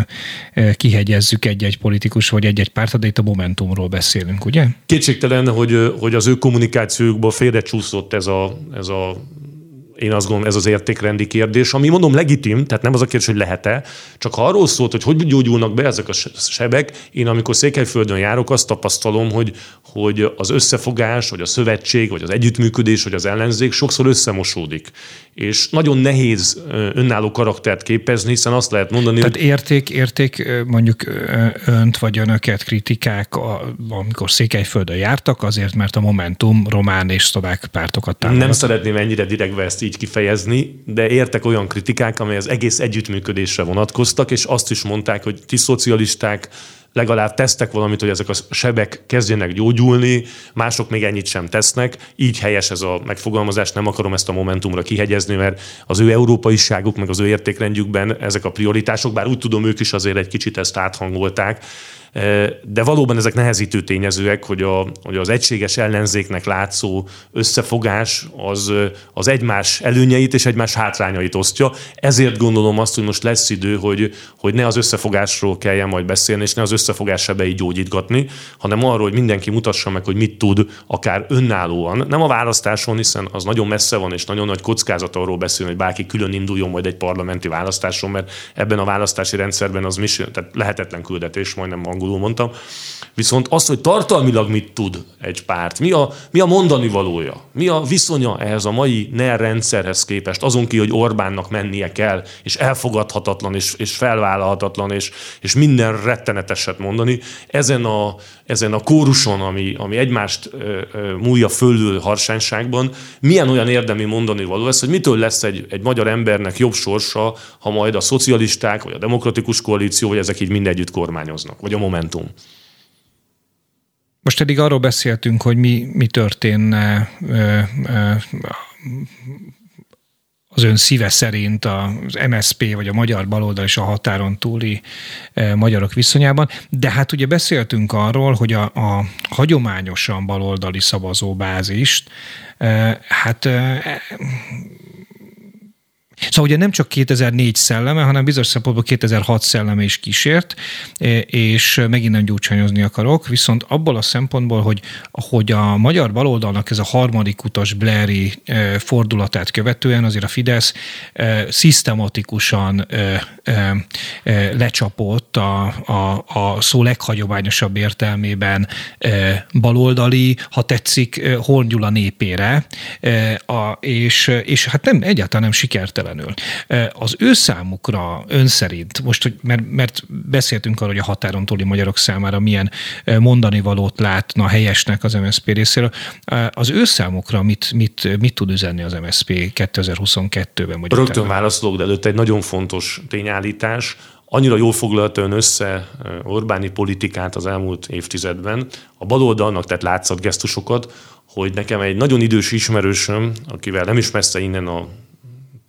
kihegyezzük egy-egy politikus vagy egy-egy párt, de itt a Momentumról beszélünk, ugye? Kétségtelen, hogy, hogy az ő kommunikációjukban félrecsúszott ez a, ez a én azt gondolom, ez az értékrendi kérdés, ami mondom legitim, tehát nem az a kérdés, hogy lehet-e, csak ha arról szólt, hogy hogy gyógyulnak be ezek a sebek, én amikor Székelyföldön járok, azt tapasztalom, hogy, hogy az összefogás, vagy a szövetség, vagy az együttműködés, vagy az ellenzék sokszor összemosódik. És nagyon nehéz önálló karaktert képezni, hiszen azt lehet mondani, Tehát hogy... érték, érték mondjuk önt vagy önöket kritikák, amikor Székelyföldön jártak, azért, mert a Momentum román és szlovák pártokat támogat. Nem szeretném ennyire direktve ezt így kifejezni, de értek olyan kritikák, amely az egész együttműködésre vonatkoztak, és azt is mondták, hogy ti szocialisták legalább tesztek valamit, hogy ezek a sebek kezdjenek gyógyulni, mások még ennyit sem tesznek. Így helyes ez a megfogalmazás, nem akarom ezt a momentumra kihegyezni, mert az ő európaiságuk, meg az ő értékrendjükben ezek a prioritások, bár úgy tudom, ők is azért egy kicsit ezt áthangolták, de valóban ezek nehezítő tényezőek, hogy, a, hogy az egységes ellenzéknek látszó összefogás az, az egymás előnyeit és egymás hátrányait osztja. Ezért gondolom azt, hogy most lesz idő, hogy, hogy ne az összefogásról kelljen majd beszélni, és ne az összefogás sebei gyógyítgatni, hanem arról, hogy mindenki mutassa meg, hogy mit tud akár önállóan. Nem a választáson, hiszen az nagyon messze van, és nagyon nagy kockázat arról beszélni, hogy bárki külön induljon majd egy parlamenti választáson, mert ebben a választási rendszerben az mission, tehát lehetetlen küldetés, majdnem angolul mondtam. Viszont az, hogy tartalmilag mit tud egy párt, mi a, mi a mondani valója, mi a viszonya ehhez a mai NER rendszerhez képest, azon ki, hogy Orbánnak mennie kell, és elfogadhatatlan, és, és felvállalhatatlan, és, és minden retteneteset mondani, ezen a, ezen a kóruson, ami, ami egymást ö, ö, múlja fölül harsányságban, milyen olyan érdemi mondani való ez, hogy mitől lesz egy, egy magyar embernek jobb sorsa, ha majd a szocialisták, vagy a demokratikus koalíció, vagy ezek így mindegyütt kormányoznak, vagy a Momentum. Most eddig arról beszéltünk, hogy mi, mi történne az ön szíve szerint az MSP vagy a magyar baloldal és a határon túli magyarok viszonyában, de hát ugye beszéltünk arról, hogy a, a hagyományosan baloldali szavazóbázist hát Szóval ugye nem csak 2004 szelleme, hanem bizonyos szempontból 2006 szelleme is kísért, e, és megint nem gyújtsányozni akarok, viszont abból a szempontból, hogy, hogy a magyar baloldalnak ez a harmadik utas Blairi e, fordulatát követően azért a Fidesz e, szisztematikusan lecsapott a, a, a szó leghagyományosabb értelmében baloldali, ha tetszik, Horn népére, a, és, és hát nem, egyáltalán nem sikertelen sikertelenül. Az ő számukra ön szerint, most, hogy, mert, mert beszéltünk arról, hogy a határon túli magyarok számára milyen mondani valót látna helyesnek az MSZP részéről, az ő számukra mit, mit, mit tud üzenni az MSZP 2022-ben? Rögtön válaszolok, de előtt egy nagyon fontos tényállítás, annyira jól foglalta ön össze Orbáni politikát az elmúlt évtizedben, a baloldalnak tett látszatgesztusokat, hogy nekem egy nagyon idős ismerősöm, akivel nem is messze innen a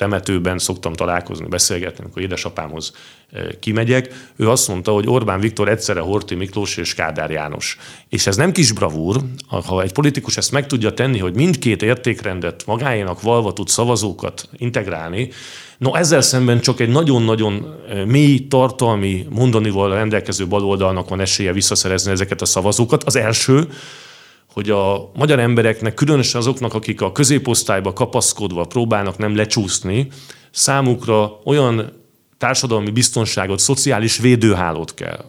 temetőben szoktam találkozni, beszélgetni, amikor édesapámhoz eh, kimegyek, ő azt mondta, hogy Orbán Viktor egyszerre Horti Miklós és Kádár János. És ez nem kis bravúr, ha egy politikus ezt meg tudja tenni, hogy mindkét értékrendet magáénak valva tud szavazókat integrálni, No ezzel szemben csak egy nagyon-nagyon eh, mély, tartalmi mondanival rendelkező baloldalnak van esélye visszaszerezni ezeket a szavazókat. Az első, hogy a magyar embereknek, különösen azoknak, akik a középosztályba kapaszkodva próbálnak nem lecsúszni, számukra olyan társadalmi biztonságot, szociális védőhálót kell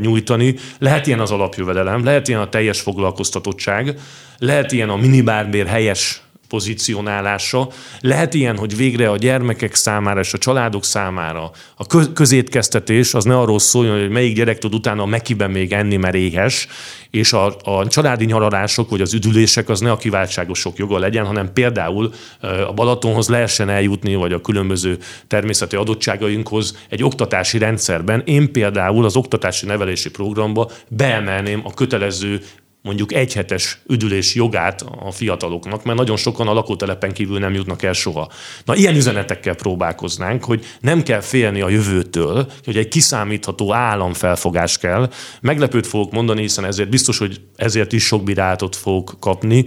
nyújtani. Lehet ilyen az alapjövedelem, lehet ilyen a teljes foglalkoztatottság, lehet ilyen a minibárbér helyes pozícionálása. Lehet ilyen, hogy végre a gyermekek számára és a családok számára a közétkeztetés az ne arról szóljon, hogy melyik gyerek tud utána mekiben még enni, mert éhes, és a, a családi nyaralások vagy az üdülések az ne a kiváltságosok joga legyen, hanem például a Balatonhoz lehessen eljutni, vagy a különböző természeti adottságainkhoz egy oktatási rendszerben. Én például az oktatási nevelési programba beemelném a kötelező mondjuk egyhetes üdülés jogát a fiataloknak, mert nagyon sokan a lakótelepen kívül nem jutnak el soha. Na, ilyen üzenetekkel próbálkoznánk, hogy nem kell félni a jövőtől, hogy egy kiszámítható államfelfogás kell. Meglepőt fogok mondani, hiszen ezért biztos, hogy ezért is sok bírálatot fogok kapni,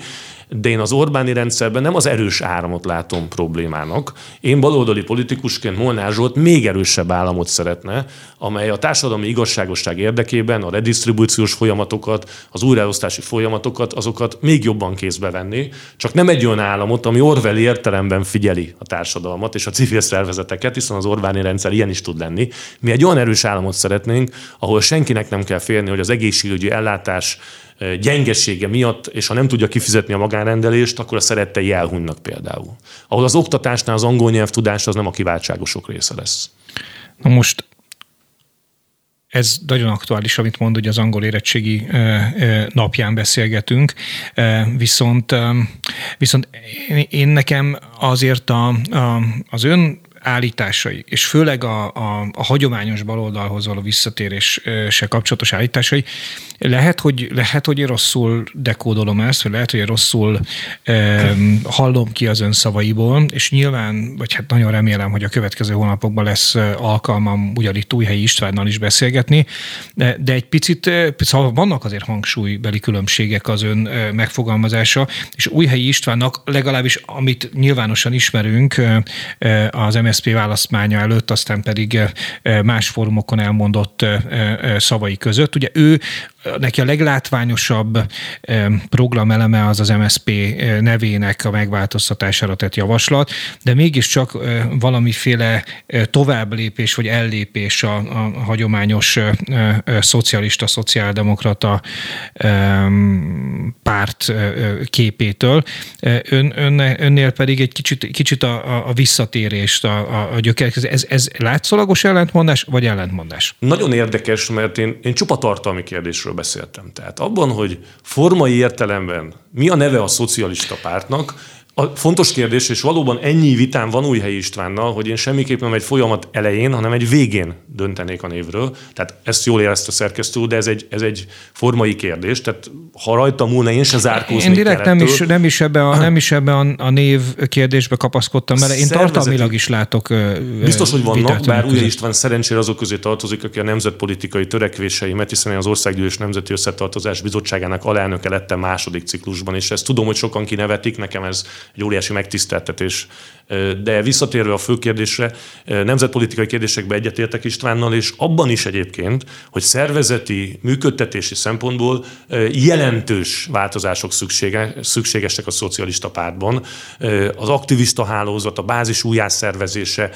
de én az Orbáni rendszerben nem az erős áramot látom problémának. Én baloldali politikusként Molnár Zsolt még erősebb államot szeretne, amely a társadalmi igazságosság érdekében a redistribúciós folyamatokat, az újraelosztási folyamatokat, azokat még jobban kézbe venni, csak nem egy olyan államot, ami Orwell értelemben figyeli a társadalmat és a civil szervezeteket, hiszen az Orbáni rendszer ilyen is tud lenni. Mi egy olyan erős államot szeretnénk, ahol senkinek nem kell félni, hogy az egészségügyi ellátás gyengesége miatt, és ha nem tudja kifizetni a magánrendelést, akkor a szerettei elhunynak például. Ahol az oktatásnál az angol nyelv tudás az nem a kiváltságosok része lesz. Na most ez nagyon aktuális, amit mond, hogy az angol érettségi napján beszélgetünk, viszont, viszont én nekem azért a, a, az ön állításai, és főleg a, a, a hagyományos baloldalhoz való visszatérése kapcsolatos állításai, lehet, hogy, lehet, hogy én rosszul dekódolom ezt, vagy lehet, hogy én rosszul e, hallom ki az ön szavaiból, és nyilván, vagy hát nagyon remélem, hogy a következő hónapokban lesz alkalmam ugyanitt Újhelyi Istvánnal is beszélgetni, de, de egy picit, szóval vannak azért hangsúlybeli különbségek az ön megfogalmazása, és Újhelyi Istvánnak legalábbis, amit nyilvánosan ismerünk az MSZP választmánya előtt, aztán pedig más fórumokon elmondott szavai között. Ugye ő neki a leglátványosabb programeleme az az MSP nevének a megváltoztatására tett javaslat, de mégiscsak valamiféle továbblépés vagy ellépés a, a hagyományos szocialista, szociáldemokrata párt képétől. Ön, ön, önnél pedig egy kicsit, kicsit a, a visszatérést, a, a, gyökerek. Ez, ez látszólagos ellentmondás, vagy ellentmondás? Nagyon érdekes, mert én, én csupa tartalmi kérdésről amiről beszéltem. Tehát abban, hogy formai értelemben mi a neve a szocialista pártnak, a fontos kérdés, és valóban ennyi vitám van Újhelyi Istvánnal, hogy én semmiképpen nem egy folyamat elején, hanem egy végén döntenék a névről. Tehát ezt jól érezte a szerkesztő, de ez egy, ez egy formai kérdés. Tehát ha rajta múlna, én se zárkóznék Én direkt nem is, nem is ebbe, a, nem is ebbe a, a név kérdésbe kapaszkodtam mert Én tartalmilag is látok Biztos, hogy vannak, bár Újhelyi István szerencsére azok közé tartozik, aki a nemzetpolitikai törekvéseimet, hiszen én az Országgyűlés Nemzeti Összetartozás Bizottságának alelnöke lettem második ciklusban, és ezt tudom, hogy sokan kinevetik, nekem ez egy óriási megtiszteltetés. De visszatérve a fő kérdésre, nemzetpolitikai kérdésekbe egyetértek Istvánnal, és abban is egyébként, hogy szervezeti, működtetési szempontból jelentős változások szüksége, szükségesek a szocialista pártban. Az aktivista hálózat, a bázis újjászervezése,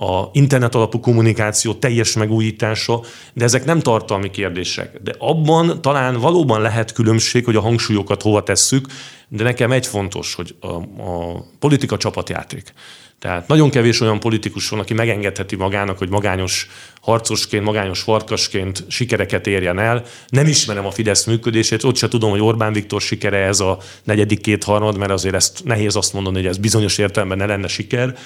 a internet alapú kommunikáció teljes megújítása, de ezek nem tartalmi kérdések. De abban talán valóban lehet különbség, hogy a hangsúlyokat hova tesszük, de nekem egy fontos, hogy a, a politika csapatjáték. Tehát nagyon kevés olyan politikus van, aki megengedheti magának, hogy magányos harcosként, magányos farkasként sikereket érjen el. Nem ismerem a Fidesz működését, ott se tudom, hogy Orbán Viktor sikere ez a negyedik kétharmad, mert azért ezt nehéz azt mondani, hogy ez bizonyos értelemben ne lenne siker.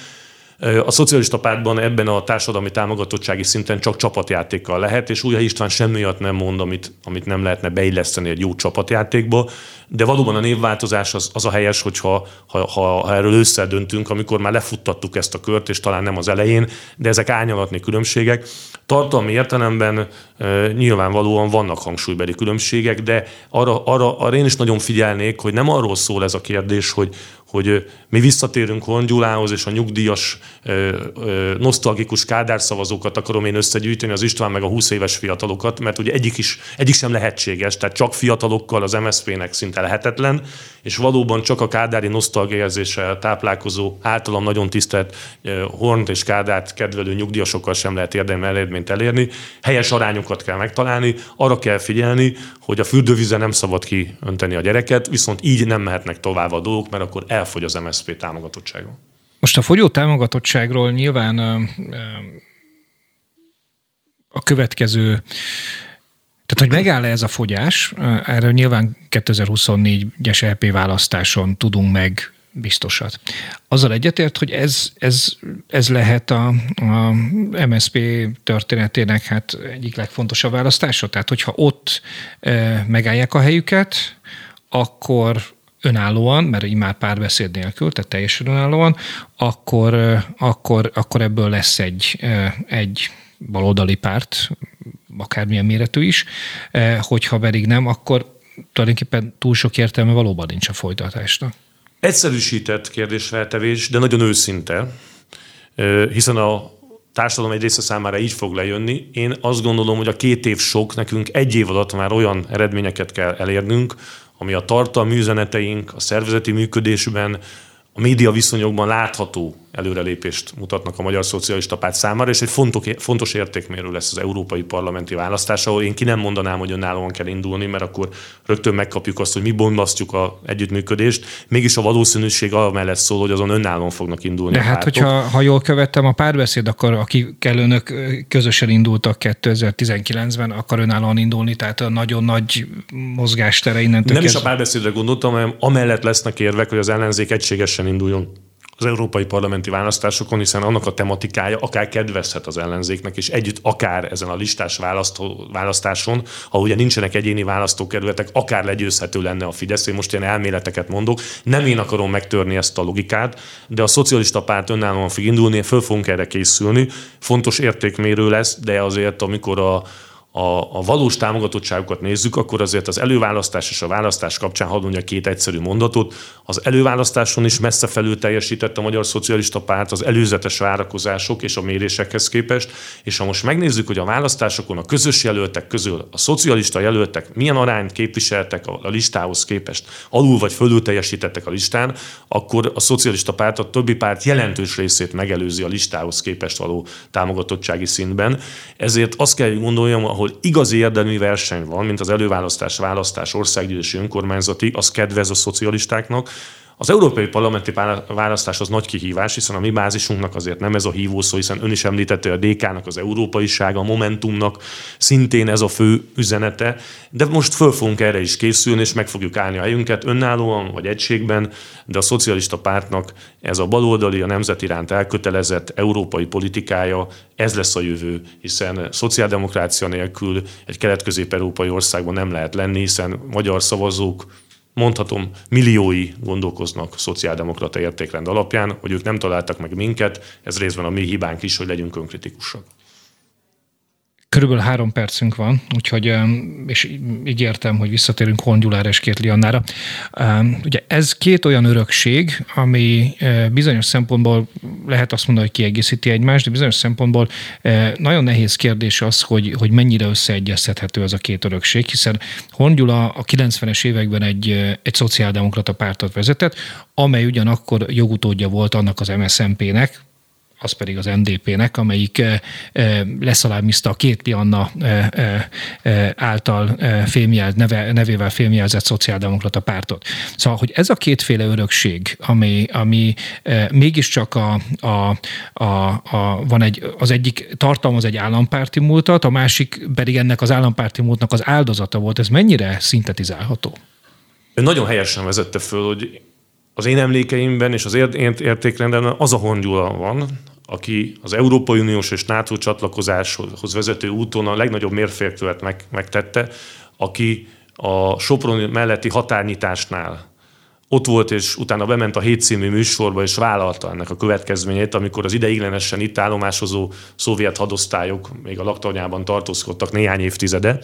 A szocialista pártban ebben a társadalmi támogatottsági szinten csak csapatjátékkal lehet, és Újhely István semmiatt nem mond, amit, amit nem lehetne beilleszteni egy jó csapatjátékba, de valóban a névváltozás az, az a helyes, hogyha ha, ha, ha erről ősszel döntünk, amikor már lefuttattuk ezt a kört, és talán nem az elején, de ezek árnyalatni különbségek. Tartalmi értelemben e, nyilvánvalóan vannak hangsúlybeli különbségek, de arra, arra, arra én is nagyon figyelnék, hogy nem arról szól ez a kérdés, hogy, hogy mi visszatérünk Hongyulához, és a nyugdíjas, nosztalgikus Kádár szavazókat akarom én összegyűjteni, az István meg a 20 éves fiatalokat, mert ugye egyik, is, egyik sem lehetséges, tehát csak fiatalokkal az MSZP-nek szinte lehetetlen, és valóban csak a kádári nosztalgiaérzéssel táplálkozó, általam nagyon tisztelt Hornt és Kádárt kedvelő nyugdíjasokkal sem lehet érdemi eredményt elérni. Helyes arányokat kell megtalálni, arra kell figyelni, hogy a fürdővízen nem szabad kiönteni a gyereket, viszont így nem mehetnek tovább a dolgok, mert akkor elfogy az MSZP támogatottsága. Most a fogyó támogatottságról nyilván a következő tehát, hogy megáll-e ez a fogyás, erről nyilván 2024-es EP választáson tudunk meg biztosat. Azzal egyetért, hogy ez, ez, ez lehet a, a MSP történetének hát egyik legfontosabb választása. Tehát, hogyha ott megállják a helyüket, akkor önállóan, mert így már párbeszéd nélkül, tehát teljesen önállóan, akkor, akkor, akkor ebből lesz egy, egy baloldali párt, akármilyen méretű is, hogyha pedig nem, akkor tulajdonképpen túl sok értelme valóban nincs a folytatásnak. Egyszerűsített kérdésfeltevés, de nagyon őszinte, hiszen a társadalom egy része számára így fog lejönni. Én azt gondolom, hogy a két év sok, nekünk egy év alatt már olyan eredményeket kell elérnünk, ami a tartalmi üzeneteink, a szervezeti működésben, a média viszonyokban látható előrelépést mutatnak a Magyar Szocialista Párt számára, és egy fontos, értékmérő lesz az európai parlamenti választás, ahol én ki nem mondanám, hogy önállóan kell indulni, mert akkor rögtön megkapjuk azt, hogy mi bombasztjuk a együttműködést. Mégis a valószínűség amellett szól, hogy azon önállóan fognak indulni. De hát, hogyha ha jól követtem a párbeszéd, akkor akikkel önök közösen indultak 2019-ben, akar önállóan indulni, tehát a nagyon nagy mozgástere innentől Nem kezdve. is a párbeszédre gondoltam, hanem amellett lesznek érvek, hogy az ellenzék egységesen induljon az európai parlamenti választásokon, hiszen annak a tematikája akár kedvezhet az ellenzéknek, és együtt akár ezen a listás választó, választáson, ha ugye nincsenek egyéni választókerületek, akár legyőzhető lenne a Fidesz. Én most ilyen elméleteket mondok. Nem én akarom megtörni ezt a logikát, de a szocialista párt önállóan fog indulni, föl fogunk erre készülni. Fontos értékmérő lesz, de azért, amikor a, a, a valós támogatottságokat nézzük, akkor azért az előválasztás és a választás kapcsán hadd két egyszerű mondatot. Az előválasztáson is messze felül teljesített a Magyar Szocialista Párt az előzetes várakozások és a mérésekhez képest, és ha most megnézzük, hogy a választásokon a közös jelöltek közül a szocialista jelöltek milyen arányt képviseltek a listához képest, alul vagy fölül teljesítettek a listán, akkor a szocialista párt a többi párt jelentős részét megelőzi a listához képest való támogatottsági szintben. Ezért azt kell, hogy gondoljam, ahol igazi érdemi verseny van, mint az előválasztás, választás, országgyűlési önkormányzati, az kedvez a szocialistáknak, az európai parlamenti választás az nagy kihívás, hiszen a mi bázisunknak azért nem ez a hívószó, hiszen ön is említette a DK-nak az európaisága, a Momentumnak szintén ez a fő üzenete, de most föl fogunk erre is készülni, és meg fogjuk állni a helyünket önállóan vagy egységben, de a szocialista pártnak ez a baloldali, a nemzet iránt elkötelezett európai politikája, ez lesz a jövő, hiszen szociáldemokrácia nélkül egy kelet-közép-európai országban nem lehet lenni, hiszen magyar szavazók mondhatom, milliói gondolkoznak szociáldemokrata értékrend alapján, hogy ők nem találtak meg minket, ez részben a mi hibánk is, hogy legyünk önkritikusak. Körülbelül három percünk van, úgyhogy, és ígértem, hogy visszatérünk Hongyulára és két Liannára. Ugye ez két olyan örökség, ami e, bizonyos szempontból lehet azt mondani, hogy kiegészíti egymást, de bizonyos szempontból e, nagyon nehéz kérdés az, hogy, hogy mennyire összeegyeztethető az a két örökség, hiszen Hongyula a 90-es években egy, e, egy szociáldemokrata pártot vezetett, amely ugyanakkor jogutódja volt annak az MSZNP-nek, az pedig az NDP-nek, amelyik eh, eh, leszalámizta a két Pianna eh, által fémjelt, neve, nevével fémjelzett szociáldemokrata pártot. Szóval, hogy ez a kétféle örökség, ami, ami mégiscsak a, a, a, a, van egy, az egyik tartalmaz egy állampárti múltat, a másik pedig ennek az állampárti múltnak az áldozata volt. Ez mennyire szintetizálható? Ő nagyon helyesen vezette föl, hogy az én emlékeimben és az értékrendben az a hongyula van, aki az Európai Uniós és NATO csatlakozáshoz vezető úton a legnagyobb mérfélkövet meg, megtette, aki a Sopron melletti határnyitásnál ott volt, és utána bement a Hét című műsorba, és vállalta ennek a következményét, amikor az ideiglenesen itt állomásozó szovjet hadosztályok még a laktanyában tartózkodtak néhány évtizede.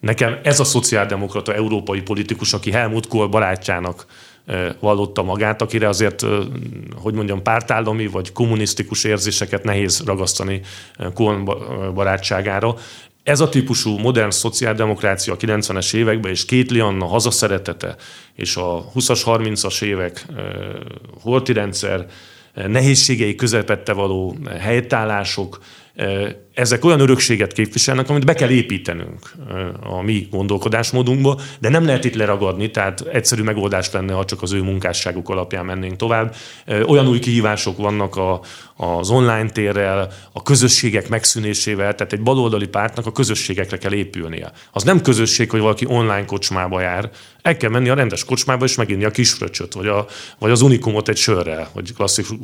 Nekem ez a szociáldemokrata európai politikus, aki Helmut Kohl barátjának vallotta magát, akire azért, hogy mondjam, pártállami vagy kommunisztikus érzéseket nehéz ragasztani Kohn barátságára. Ez a típusú modern szociáldemokrácia a 90-es években, és Kétli Anna hazaszeretete, és a 20-as, 30-as évek holti rendszer nehézségei közepette való helytállások, ezek olyan örökséget képviselnek, amit be kell építenünk a mi gondolkodásmódunkba, de nem lehet itt leragadni, tehát egyszerű megoldás lenne, ha csak az ő munkásságuk alapján mennénk tovább. Olyan új kihívások vannak a, az online térrel, a közösségek megszűnésével, tehát egy baloldali pártnak a közösségekre kell épülnie. Az nem közösség, hogy valaki online kocsmába jár, el kell menni a rendes kocsmába és meginni a kisfröccsöt, vagy, a, vagy az unikumot egy sörrel, hogy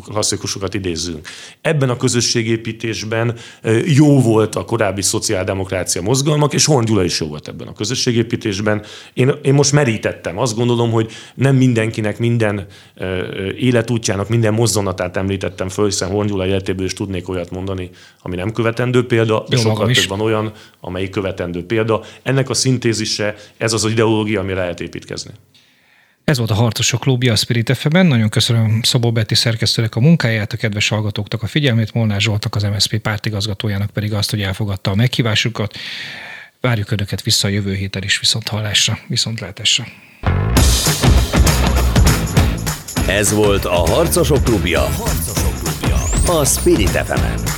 klasszikusokat idézzünk. Ebben a közösségépítésben jó volt a korábbi szociáldemokrácia mozgalmak, és Horn Gyula is jó volt ebben a közösségépítésben. Én, én most merítettem. Azt gondolom, hogy nem mindenkinek, minden életútjának, minden mozzanatát említettem föl, hiszen Horn Gyula életéből is tudnék olyat mondani, ami nem követendő példa, de jó, sokkal több van olyan, amelyik követendő példa. Ennek a szintézise, ez az, az ideológia, ami lehet építkezni. Ez volt a Harcosok Klubja a Spirit fm. Nagyon köszönöm Szabó Betty szerkesztőnek a munkáját, a kedves hallgatóknak a figyelmét, Molnár Zsoltak az MSZP pártigazgatójának pedig azt, hogy elfogadta a meghívásukat. Várjuk Önöket vissza a jövő héten is viszont hallásra, viszont lehetésre. Ez volt a Harcosok Klubja. A Spirit fm.